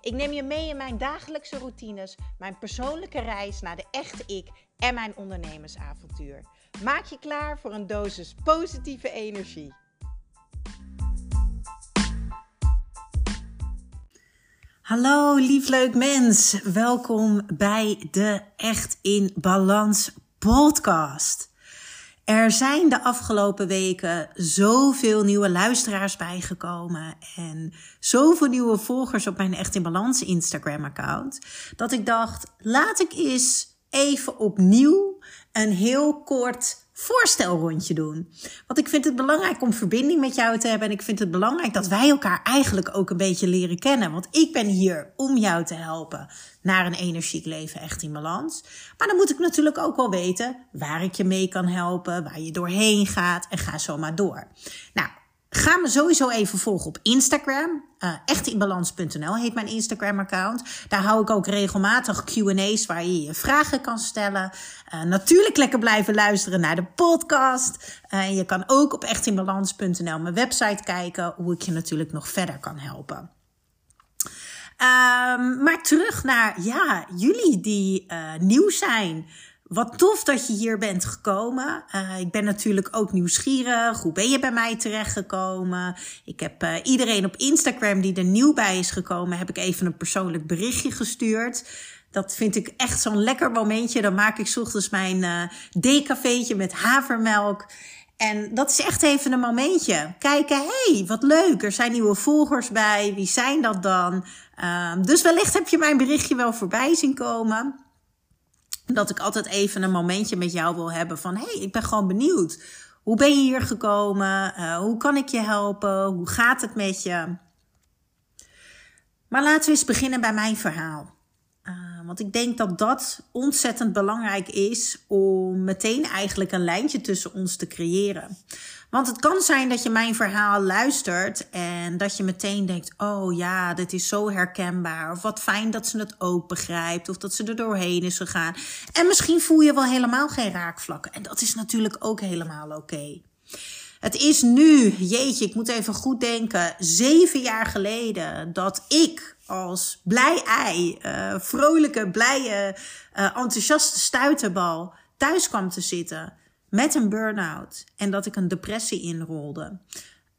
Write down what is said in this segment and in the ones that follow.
Ik neem je mee in mijn dagelijkse routines, mijn persoonlijke reis naar de echte ik en mijn ondernemersavontuur. Maak je klaar voor een dosis positieve energie. Hallo lief leuk mens, welkom bij de Echt in Balans podcast. Er zijn de afgelopen weken zoveel nieuwe luisteraars bijgekomen en zoveel nieuwe volgers op mijn Echt in Balans Instagram account, dat ik dacht, laat ik eens even opnieuw een heel kort voorstelrondje doen. Want ik vind het belangrijk om verbinding met jou te hebben. En ik vind het belangrijk dat wij elkaar eigenlijk ook een beetje leren kennen. Want ik ben hier om jou te helpen naar een energiek leven echt in balans. Maar dan moet ik natuurlijk ook wel weten waar ik je mee kan helpen, waar je doorheen gaat en ga zo maar door. Nou, Ga me sowieso even volgen op Instagram. Uh, echtinbalans.nl heet mijn Instagram-account. Daar hou ik ook regelmatig QA's waar je je vragen kan stellen. Uh, natuurlijk lekker blijven luisteren naar de podcast. Uh, je kan ook op echtinbalans.nl mijn website kijken, hoe ik je natuurlijk nog verder kan helpen. Um, maar terug naar ja, jullie die nieuw zijn. Wat tof dat je hier bent gekomen. Uh, ik ben natuurlijk ook nieuwsgierig. Hoe ben je bij mij terechtgekomen? Ik heb uh, iedereen op Instagram die er nieuw bij is gekomen, heb ik even een persoonlijk berichtje gestuurd. Dat vind ik echt zo'n lekker momentje. Dan maak ik ochtends mijn uh, decafeetje met havermelk. En dat is echt even een momentje. Kijken, hey, wat leuk. Er zijn nieuwe volgers bij. Wie zijn dat dan? dus wellicht heb je mijn berichtje wel voorbij zien komen dat ik altijd even een momentje met jou wil hebben van... hey, ik ben gewoon benieuwd. Hoe ben je hier gekomen? Uh, hoe kan ik je helpen? Hoe gaat het met je? Maar laten we eens beginnen bij mijn verhaal. Uh, want ik denk dat dat ontzettend belangrijk is om meteen eigenlijk een lijntje tussen ons te creëren. Want het kan zijn dat je mijn verhaal luistert en dat je meteen denkt: oh ja, dit is zo herkenbaar. Of wat fijn dat ze het ook begrijpt. Of dat ze er doorheen is gegaan. En misschien voel je wel helemaal geen raakvlakken. En dat is natuurlijk ook helemaal oké. Het is nu, jeetje, ik moet even goed denken, zeven jaar geleden dat ik als blij ei, uh, vrolijke, blije, uh, enthousiaste stuiterbal thuis kwam te zitten met een burn-out en dat ik een depressie inrolde.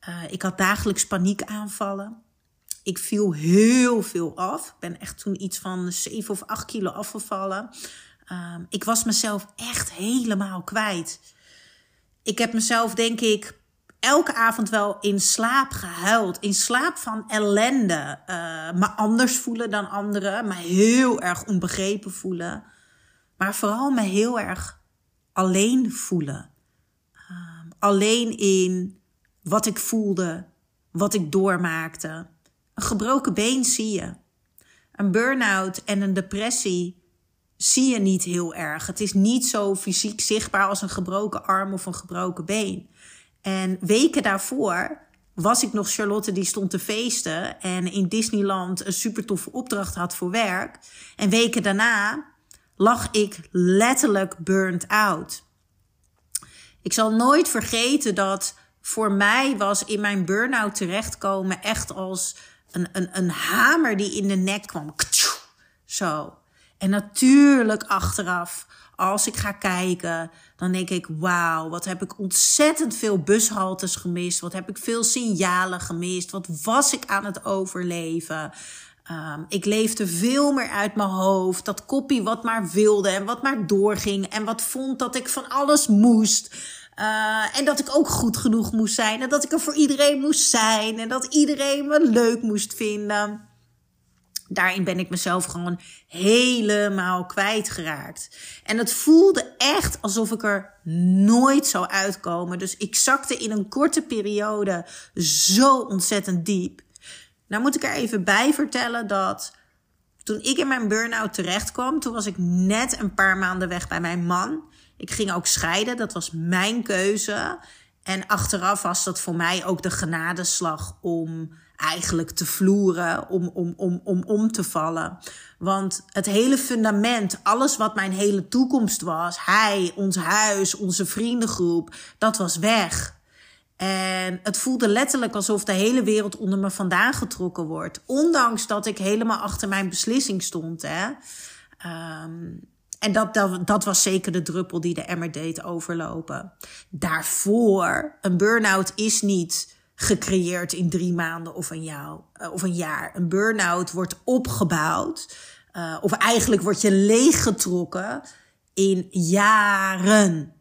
Uh, ik had dagelijks paniekaanvallen. Ik viel heel veel af. Ik ben echt toen iets van 7 of 8 kilo afgevallen. Uh, ik was mezelf echt helemaal kwijt. Ik heb mezelf, denk ik, elke avond wel in slaap gehuild. In slaap van ellende. Uh, me anders voelen dan anderen. Me heel erg onbegrepen voelen. Maar vooral me heel erg alleen voelen. Uh, alleen in wat ik voelde, wat ik doormaakte. Een gebroken been zie je. Een burn-out en een depressie zie je niet heel erg. Het is niet zo fysiek zichtbaar als een gebroken arm of een gebroken been. En weken daarvoor was ik nog Charlotte die stond te feesten en in Disneyland een super toffe opdracht had voor werk. En weken daarna lag ik letterlijk burnt out. Ik zal nooit vergeten dat voor mij was in mijn burn-out terechtkomen echt als een, een, een hamer die in de nek kwam. Zo. En natuurlijk achteraf, als ik ga kijken, dan denk ik: wauw, wat heb ik ontzettend veel bushaltes gemist. Wat heb ik veel signalen gemist. Wat was ik aan het overleven. Um, ik leefde veel meer uit mijn hoofd. Dat koppie wat maar wilde en wat maar doorging. En wat vond dat ik van alles moest. Uh, en dat ik ook goed genoeg moest zijn. En dat ik er voor iedereen moest zijn. En dat iedereen me leuk moest vinden. Daarin ben ik mezelf gewoon helemaal kwijtgeraakt. En het voelde echt alsof ik er nooit zou uitkomen. Dus ik zakte in een korte periode zo ontzettend diep. Nou moet ik er even bij vertellen dat Toen ik in mijn burn-out terecht kwam, toen was ik net een paar maanden weg bij mijn man. Ik ging ook scheiden, dat was mijn keuze. En achteraf was dat voor mij ook de genadeslag om eigenlijk te vloeren, om, om, om, om om te vallen. Want het hele fundament, alles wat mijn hele toekomst was, hij, ons huis, onze vriendengroep, dat was weg. En het voelde letterlijk alsof de hele wereld onder me vandaan getrokken wordt. Ondanks dat ik helemaal achter mijn beslissing stond. Hè. Um, en dat, dat, dat was zeker de druppel die de emmer deed overlopen. Daarvoor, een burn-out is niet gecreëerd in drie maanden of een jaar. Eh, of een, jaar. een burn-out wordt opgebouwd. Uh, of eigenlijk word je leeggetrokken in jaren.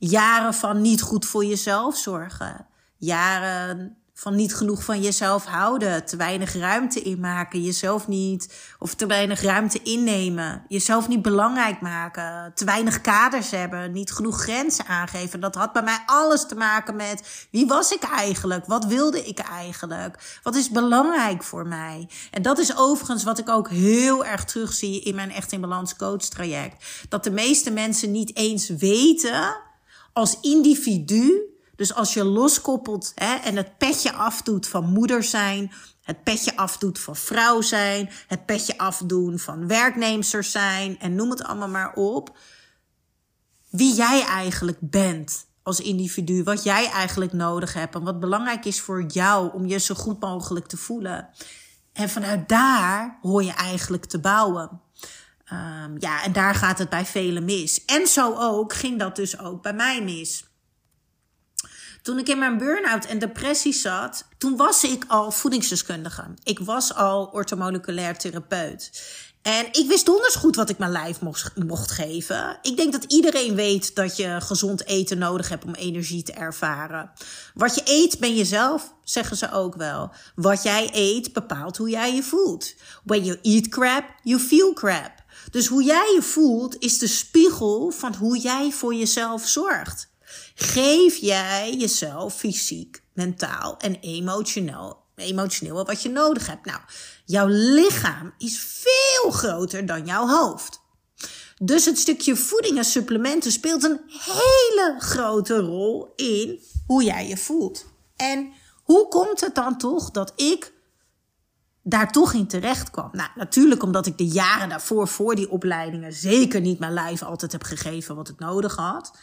Jaren van niet goed voor jezelf zorgen. Jaren van niet genoeg van jezelf houden, te weinig ruimte inmaken, jezelf niet, of te weinig ruimte innemen, jezelf niet belangrijk maken, te weinig kaders hebben, niet genoeg grenzen aangeven. Dat had bij mij alles te maken met wie was ik eigenlijk? Wat wilde ik eigenlijk? Wat is belangrijk voor mij? En dat is overigens wat ik ook heel erg terugzie in mijn Echt in Balans coach traject. Dat de meeste mensen niet eens weten als individu dus als je loskoppelt hè, en het petje afdoet van moeder zijn, het petje afdoet van vrouw zijn, het petje afdoen van werknemers zijn en noem het allemaal maar op. Wie jij eigenlijk bent als individu, wat jij eigenlijk nodig hebt en wat belangrijk is voor jou om je zo goed mogelijk te voelen. En vanuit daar hoor je eigenlijk te bouwen. Um, ja, en daar gaat het bij velen mis. En zo ook ging dat dus ook bij mij mis. Toen ik in mijn burn-out en depressie zat, toen was ik al voedingsdeskundige. Ik was al ortomoleculair therapeut. En ik wist donders goed wat ik mijn lijf mocht, mocht geven. Ik denk dat iedereen weet dat je gezond eten nodig hebt om energie te ervaren. Wat je eet ben jezelf, zeggen ze ook wel. Wat jij eet bepaalt hoe jij je voelt. When you eat crap, you feel crap. Dus hoe jij je voelt is de spiegel van hoe jij voor jezelf zorgt. Geef jij jezelf fysiek, mentaal en emotioneel, emotioneel wat je nodig hebt? Nou, jouw lichaam is veel groter dan jouw hoofd. Dus het stukje voeding en supplementen speelt een hele grote rol in hoe jij je voelt. En hoe komt het dan toch dat ik daar toch in terecht kwam? Nou, natuurlijk omdat ik de jaren daarvoor, voor die opleidingen, zeker niet mijn lijf altijd heb gegeven wat het nodig had.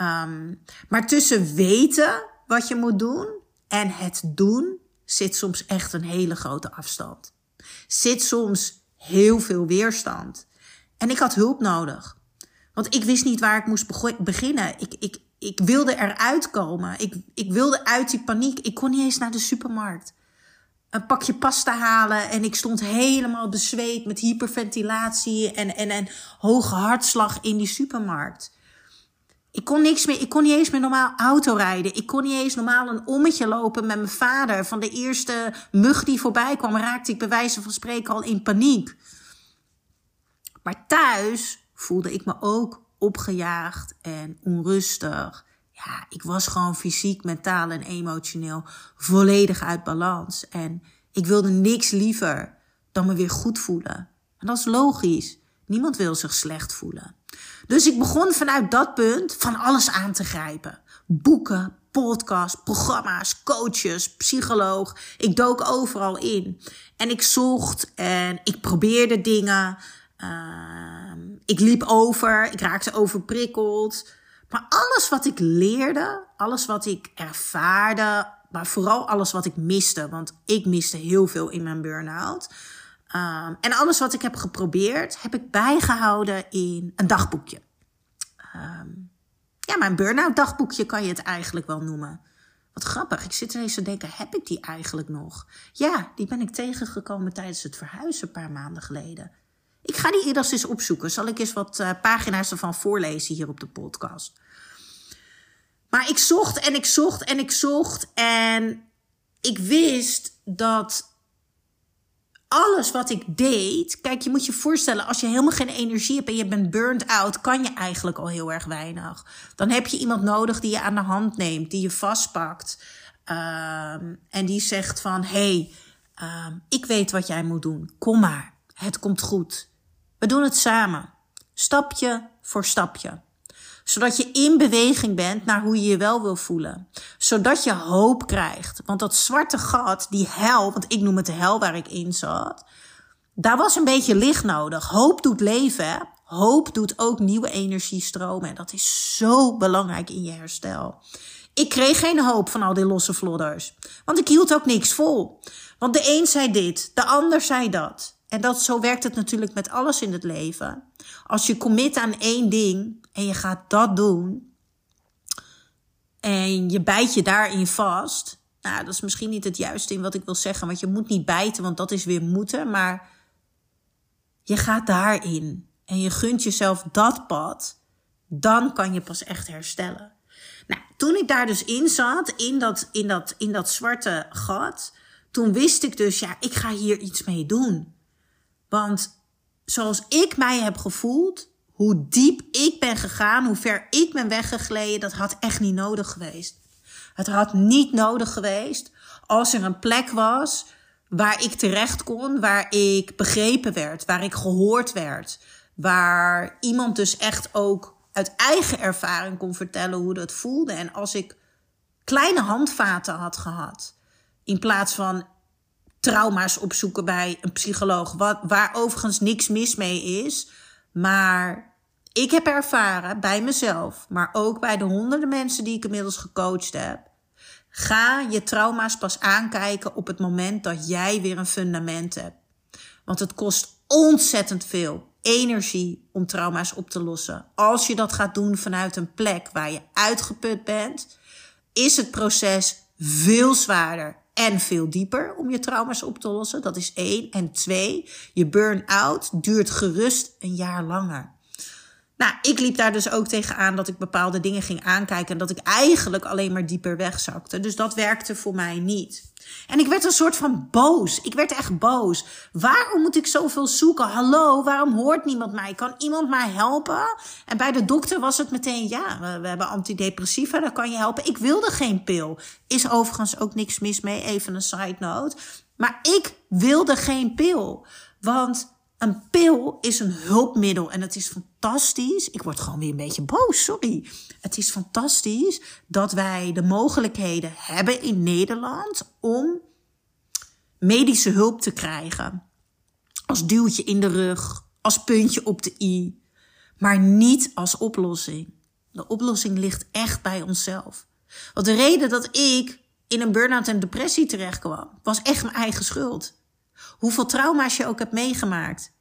Um, maar tussen weten wat je moet doen en het doen zit soms echt een hele grote afstand. Zit soms heel veel weerstand. En ik had hulp nodig. Want ik wist niet waar ik moest beginnen. Ik, ik, ik wilde eruit komen. Ik, ik wilde uit die paniek. Ik kon niet eens naar de supermarkt. Een pakje pasta halen en ik stond helemaal bezweet met hyperventilatie en, en, en hoge hartslag in die supermarkt. Ik kon niks meer, ik kon niet eens meer normaal autorijden. Ik kon niet eens normaal een ommetje lopen met mijn vader. Van de eerste mug die voorbij kwam, raakte ik bij wijze van spreken al in paniek. Maar thuis voelde ik me ook opgejaagd en onrustig. Ja, ik was gewoon fysiek, mentaal en emotioneel volledig uit balans. En ik wilde niks liever dan me weer goed voelen. En dat is logisch. Niemand wil zich slecht voelen. Dus ik begon vanuit dat punt van alles aan te grijpen. Boeken, podcasts, programma's, coaches, psycholoog. Ik dook overal in. En ik zocht en ik probeerde dingen. Uh, ik liep over, ik raakte overprikkeld. Maar alles wat ik leerde, alles wat ik ervaarde, maar vooral alles wat ik miste, want ik miste heel veel in mijn burn-out. Um, en alles wat ik heb geprobeerd, heb ik bijgehouden in een dagboekje. Um, ja, mijn burn-out dagboekje kan je het eigenlijk wel noemen. Wat grappig, ik zit ineens te denken, heb ik die eigenlijk nog? Ja, die ben ik tegengekomen tijdens het verhuizen een paar maanden geleden. Ik ga die eerst eens opzoeken. Zal ik eens wat uh, pagina's ervan voorlezen hier op de podcast. Maar ik zocht en ik zocht en ik zocht en ik wist dat alles wat ik deed. Kijk, je moet je voorstellen, als je helemaal geen energie hebt en je bent burnt out, kan je eigenlijk al heel erg weinig. Dan heb je iemand nodig die je aan de hand neemt, die je vastpakt. Um, en die zegt van: hey, um, ik weet wat jij moet doen. Kom maar. Het komt goed. We doen het samen. Stapje voor stapje. Zodat je in beweging bent naar hoe je je wel wil voelen. Zodat je hoop krijgt. Want dat zwarte gat, die hel, want ik noem het de hel waar ik in zat. Daar was een beetje licht nodig. Hoop doet leven. Hoop doet ook nieuwe energie stromen. En dat is zo belangrijk in je herstel. Ik kreeg geen hoop van al die losse vlodders. Want ik hield ook niks vol. Want de een zei dit, de ander zei dat. En dat, zo werkt het natuurlijk met alles in het leven. Als je commit aan één ding en je gaat dat doen. En je bijt je daarin vast. Nou, dat is misschien niet het juiste in wat ik wil zeggen. Want je moet niet bijten, want dat is weer moeten. Maar je gaat daarin. En je gunt jezelf dat pad. Dan kan je pas echt herstellen. Nou, toen ik daar dus in zat, in dat, in dat, in dat zwarte gat. Toen wist ik dus, ja, ik ga hier iets mee doen. Want zoals ik mij heb gevoeld, hoe diep ik ben gegaan, hoe ver ik ben weggegleden, dat had echt niet nodig geweest. Het had niet nodig geweest als er een plek was waar ik terecht kon, waar ik begrepen werd, waar ik gehoord werd, waar iemand dus echt ook uit eigen ervaring kon vertellen hoe dat voelde. En als ik kleine handvaten had gehad, in plaats van trauma's opzoeken bij een psycholoog. Wat, waar overigens niks mis mee is. Maar ik heb ervaren bij mezelf, maar ook bij de honderden mensen die ik inmiddels gecoacht heb. Ga je trauma's pas aankijken op het moment dat jij weer een fundament hebt. Want het kost ontzettend veel energie om trauma's op te lossen. Als je dat gaat doen vanuit een plek waar je uitgeput bent, is het proces veel zwaarder en veel dieper om je trauma's op te lossen. Dat is één. En twee, je burn-out duurt gerust een jaar langer. Nou, ik liep daar dus ook tegenaan dat ik bepaalde dingen ging aankijken en dat ik eigenlijk alleen maar dieper wegzakte. Dus dat werkte voor mij niet. En ik werd een soort van boos. Ik werd echt boos. Waarom moet ik zoveel zoeken? Hallo, waarom hoort niemand mij? Kan iemand mij helpen? En bij de dokter was het meteen, ja, we, hebben antidepressiva, daar kan je helpen. Ik wilde geen pil. Is overigens ook niks mis mee, even een side note. Maar ik wilde geen pil. Want een pil is een hulpmiddel en het is fantastisch. Ik word gewoon weer een beetje boos, sorry. Het is fantastisch dat wij de mogelijkheden hebben in Nederland om medische hulp te krijgen. Als duwtje in de rug, als puntje op de i, maar niet als oplossing. De oplossing ligt echt bij onszelf. Want de reden dat ik in een burn-out en depressie terecht kwam, was echt mijn eigen schuld. Hoeveel trauma's je ook hebt meegemaakt.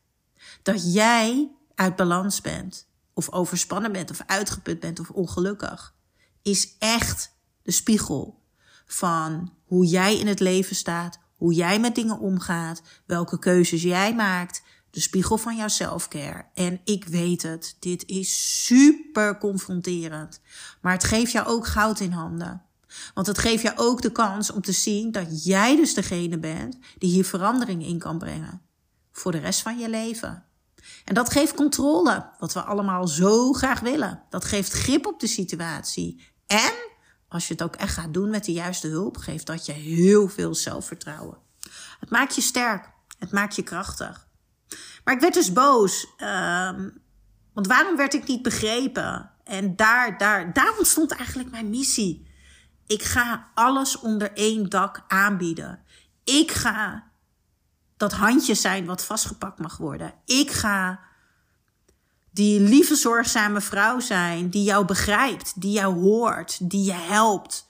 Dat jij uit balans bent, of overspannen bent, of uitgeput bent, of ongelukkig, is echt de spiegel van hoe jij in het leven staat, hoe jij met dingen omgaat, welke keuzes jij maakt, de spiegel van jouw selfcare. En ik weet het, dit is super confronterend. Maar het geeft jou ook goud in handen. Want het geeft jou ook de kans om te zien dat jij dus degene bent die hier verandering in kan brengen. Voor de rest van je leven. En dat geeft controle, wat we allemaal zo graag willen. Dat geeft grip op de situatie. En als je het ook echt gaat doen met de juiste hulp, geeft dat je heel veel zelfvertrouwen. Het maakt je sterk. Het maakt je krachtig. Maar ik werd dus boos. Uh, want waarom werd ik niet begrepen? En daar, daar, daar ontstond eigenlijk mijn missie. Ik ga alles onder één dak aanbieden. Ik ga dat handje zijn wat vastgepakt mag worden. Ik ga die lieve, zorgzame vrouw zijn die jou begrijpt, die jou hoort, die je helpt.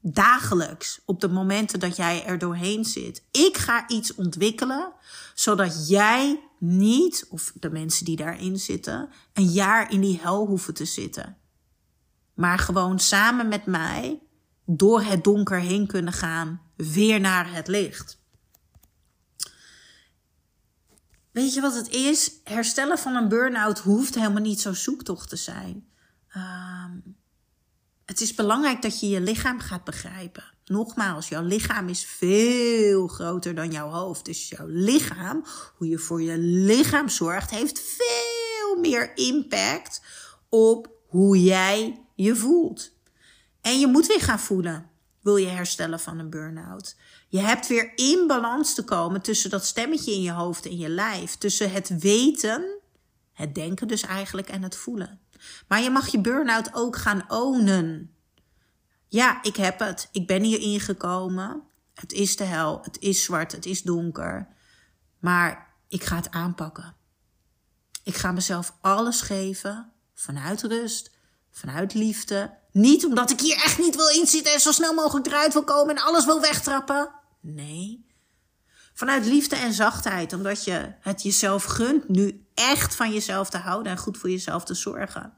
Dagelijks, op de momenten dat jij er doorheen zit. Ik ga iets ontwikkelen, zodat jij niet, of de mensen die daarin zitten, een jaar in die hel hoeven te zitten. Maar gewoon samen met mij door het donker heen kunnen gaan, weer naar het licht. Weet je wat het is? Herstellen van een burn-out hoeft helemaal niet zo zoektocht te zijn. Um, het is belangrijk dat je je lichaam gaat begrijpen. Nogmaals, jouw lichaam is veel groter dan jouw hoofd. Dus jouw lichaam, hoe je voor je lichaam zorgt, heeft veel meer impact op hoe jij je voelt. En je moet weer gaan voelen. wil je herstellen van een burn-out. Je hebt weer in balans te komen tussen dat stemmetje in je hoofd en je lijf. Tussen het weten, het denken dus eigenlijk, en het voelen. Maar je mag je burn-out ook gaan ownen. Ja, ik heb het. Ik ben hier ingekomen. Het is de hel. Het is zwart. Het is donker. Maar ik ga het aanpakken. Ik ga mezelf alles geven vanuit rust, vanuit liefde. Niet omdat ik hier echt niet wil inzitten en zo snel mogelijk eruit wil komen en alles wil wegtrappen. Nee. Vanuit liefde en zachtheid, omdat je het jezelf gunt nu echt van jezelf te houden en goed voor jezelf te zorgen.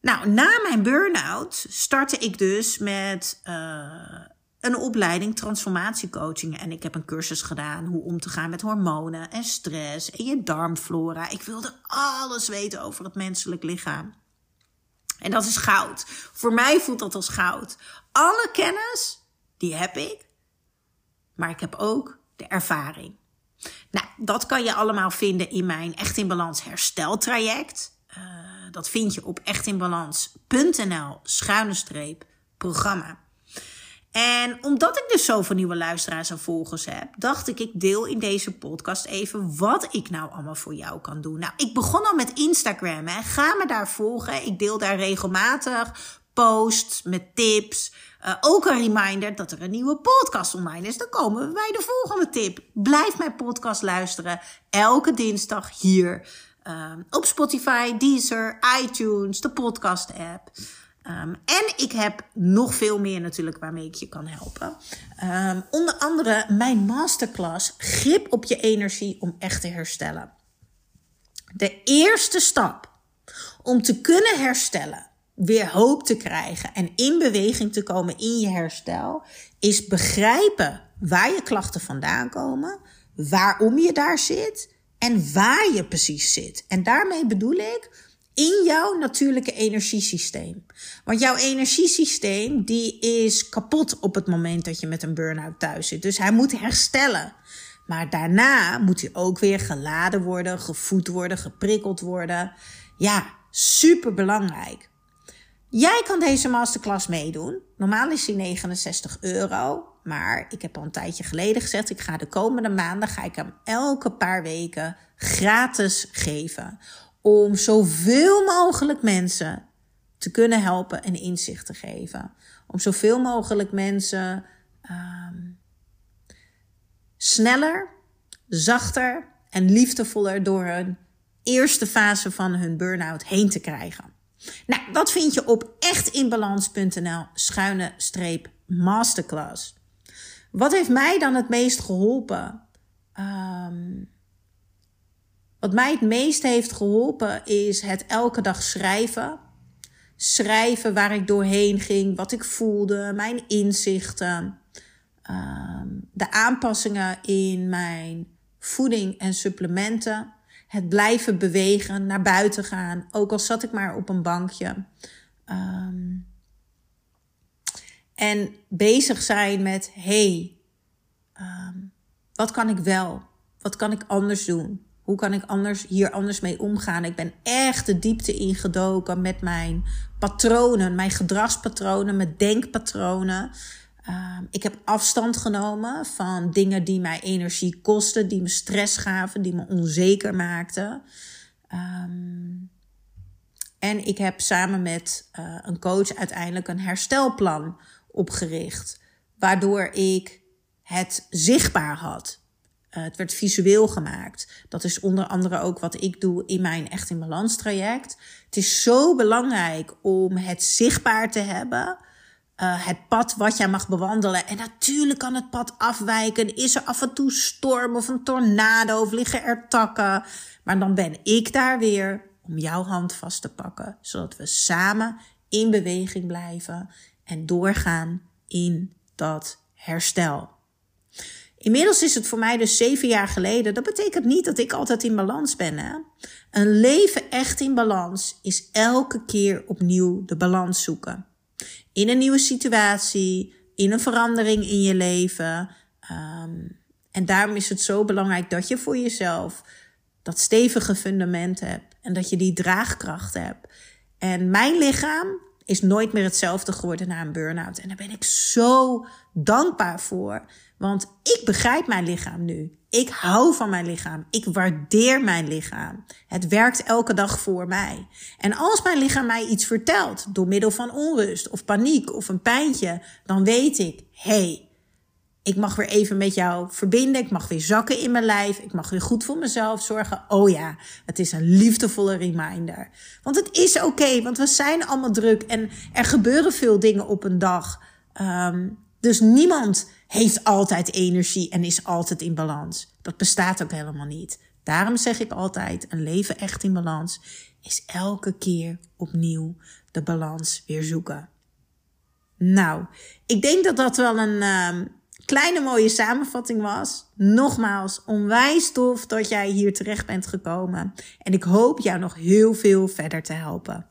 Nou, na mijn burn-out startte ik dus met uh, een opleiding transformatiecoaching. En ik heb een cursus gedaan hoe om te gaan met hormonen en stress en je darmflora. Ik wilde alles weten over het menselijk lichaam. En dat is goud. Voor mij voelt dat als goud. Alle kennis, die heb ik. Maar ik heb ook de ervaring. Nou, dat kan je allemaal vinden in mijn Echt in Balans hersteltraject. Uh, dat vind je op echtinbalans.nl schuine streep programma. En omdat ik dus zoveel nieuwe luisteraars en volgers heb, dacht ik, ik deel in deze podcast even wat ik nou allemaal voor jou kan doen. Nou, ik begon al met Instagram. Hè. Ga me daar volgen. Ik deel daar regelmatig posts met tips. Uh, ook een reminder dat er een nieuwe podcast online is. Dan komen we bij de volgende tip. Blijf mijn podcast luisteren. Elke dinsdag hier. Uh, op Spotify, Deezer, iTunes, de podcast app. Um, en ik heb nog veel meer natuurlijk waarmee ik je kan helpen. Um, onder andere mijn masterclass Grip op je energie om echt te herstellen. De eerste stap om te kunnen herstellen, weer hoop te krijgen en in beweging te komen in je herstel, is begrijpen waar je klachten vandaan komen, waarom je daar zit en waar je precies zit. En daarmee bedoel ik in jouw natuurlijke energiesysteem. Want jouw energiesysteem die is kapot op het moment dat je met een burn-out thuis zit. Dus hij moet herstellen. Maar daarna moet hij ook weer geladen worden, gevoed worden, geprikkeld worden. Ja, super belangrijk. Jij kan deze masterclass meedoen. Normaal is die 69 euro. Maar ik heb al een tijdje geleden gezegd, ik ga de komende maanden ga ik hem elke paar weken gratis geven om zoveel mogelijk mensen te kunnen helpen en inzicht te geven. Om zoveel mogelijk mensen um, sneller, zachter en liefdevoller door hun eerste fase van hun burn-out heen te krijgen. Nou, dat vind je op echtinbalans.nl schuine streep masterclass. Wat heeft mij dan het meest geholpen? Um, wat mij het meest heeft geholpen is het elke dag schrijven. Schrijven waar ik doorheen ging, wat ik voelde, mijn inzichten. Ehm, de aanpassingen in mijn voeding en supplementen. Het blijven bewegen, naar buiten gaan, ook al zat ik maar op een bankje. Ehm, en bezig zijn met: hey, ehm, wat kan ik wel? Wat kan ik anders doen? Hoe kan ik anders, hier anders mee omgaan? Ik ben echt de diepte ingedoken met mijn patronen, mijn gedragspatronen, mijn denkpatronen. Um, ik heb afstand genomen van dingen die mij energie kosten, die me stress gaven, die me onzeker maakten. Um, en ik heb samen met uh, een coach uiteindelijk een herstelplan opgericht, waardoor ik het zichtbaar had. Uh, het werd visueel gemaakt. Dat is onder andere ook wat ik doe in mijn Echt in Balans traject. Het is zo belangrijk om het zichtbaar te hebben. Uh, het pad wat jij mag bewandelen. En natuurlijk kan het pad afwijken. Is er af en toe storm of een tornado of liggen er takken. Maar dan ben ik daar weer om jouw hand vast te pakken. Zodat we samen in beweging blijven en doorgaan in dat herstel. Inmiddels is het voor mij dus zeven jaar geleden. Dat betekent niet dat ik altijd in balans ben. Hè? Een leven echt in balans is elke keer opnieuw de balans zoeken. In een nieuwe situatie, in een verandering in je leven. Um, en daarom is het zo belangrijk dat je voor jezelf dat stevige fundament hebt. En dat je die draagkracht hebt. En mijn lichaam is nooit meer hetzelfde geworden na een burn-out. En daar ben ik zo dankbaar voor. Want ik begrijp mijn lichaam nu. Ik hou van mijn lichaam. Ik waardeer mijn lichaam. Het werkt elke dag voor mij. En als mijn lichaam mij iets vertelt door middel van onrust of paniek of een pijntje, dan weet ik, hey, ik mag weer even met jou verbinden. Ik mag weer zakken in mijn lijf. Ik mag weer goed voor mezelf zorgen. Oh ja, het is een liefdevolle reminder. Want het is oké, want we zijn allemaal druk en er gebeuren veel dingen op een dag. Um, dus niemand heeft altijd energie en is altijd in balans. Dat bestaat ook helemaal niet. Daarom zeg ik altijd: een leven echt in balans is elke keer opnieuw de balans weer zoeken. Nou, ik denk dat dat wel een. Um, kleine mooie samenvatting was. Nogmaals, onwijs tof dat jij hier terecht bent gekomen. En ik hoop jou nog heel veel verder te helpen.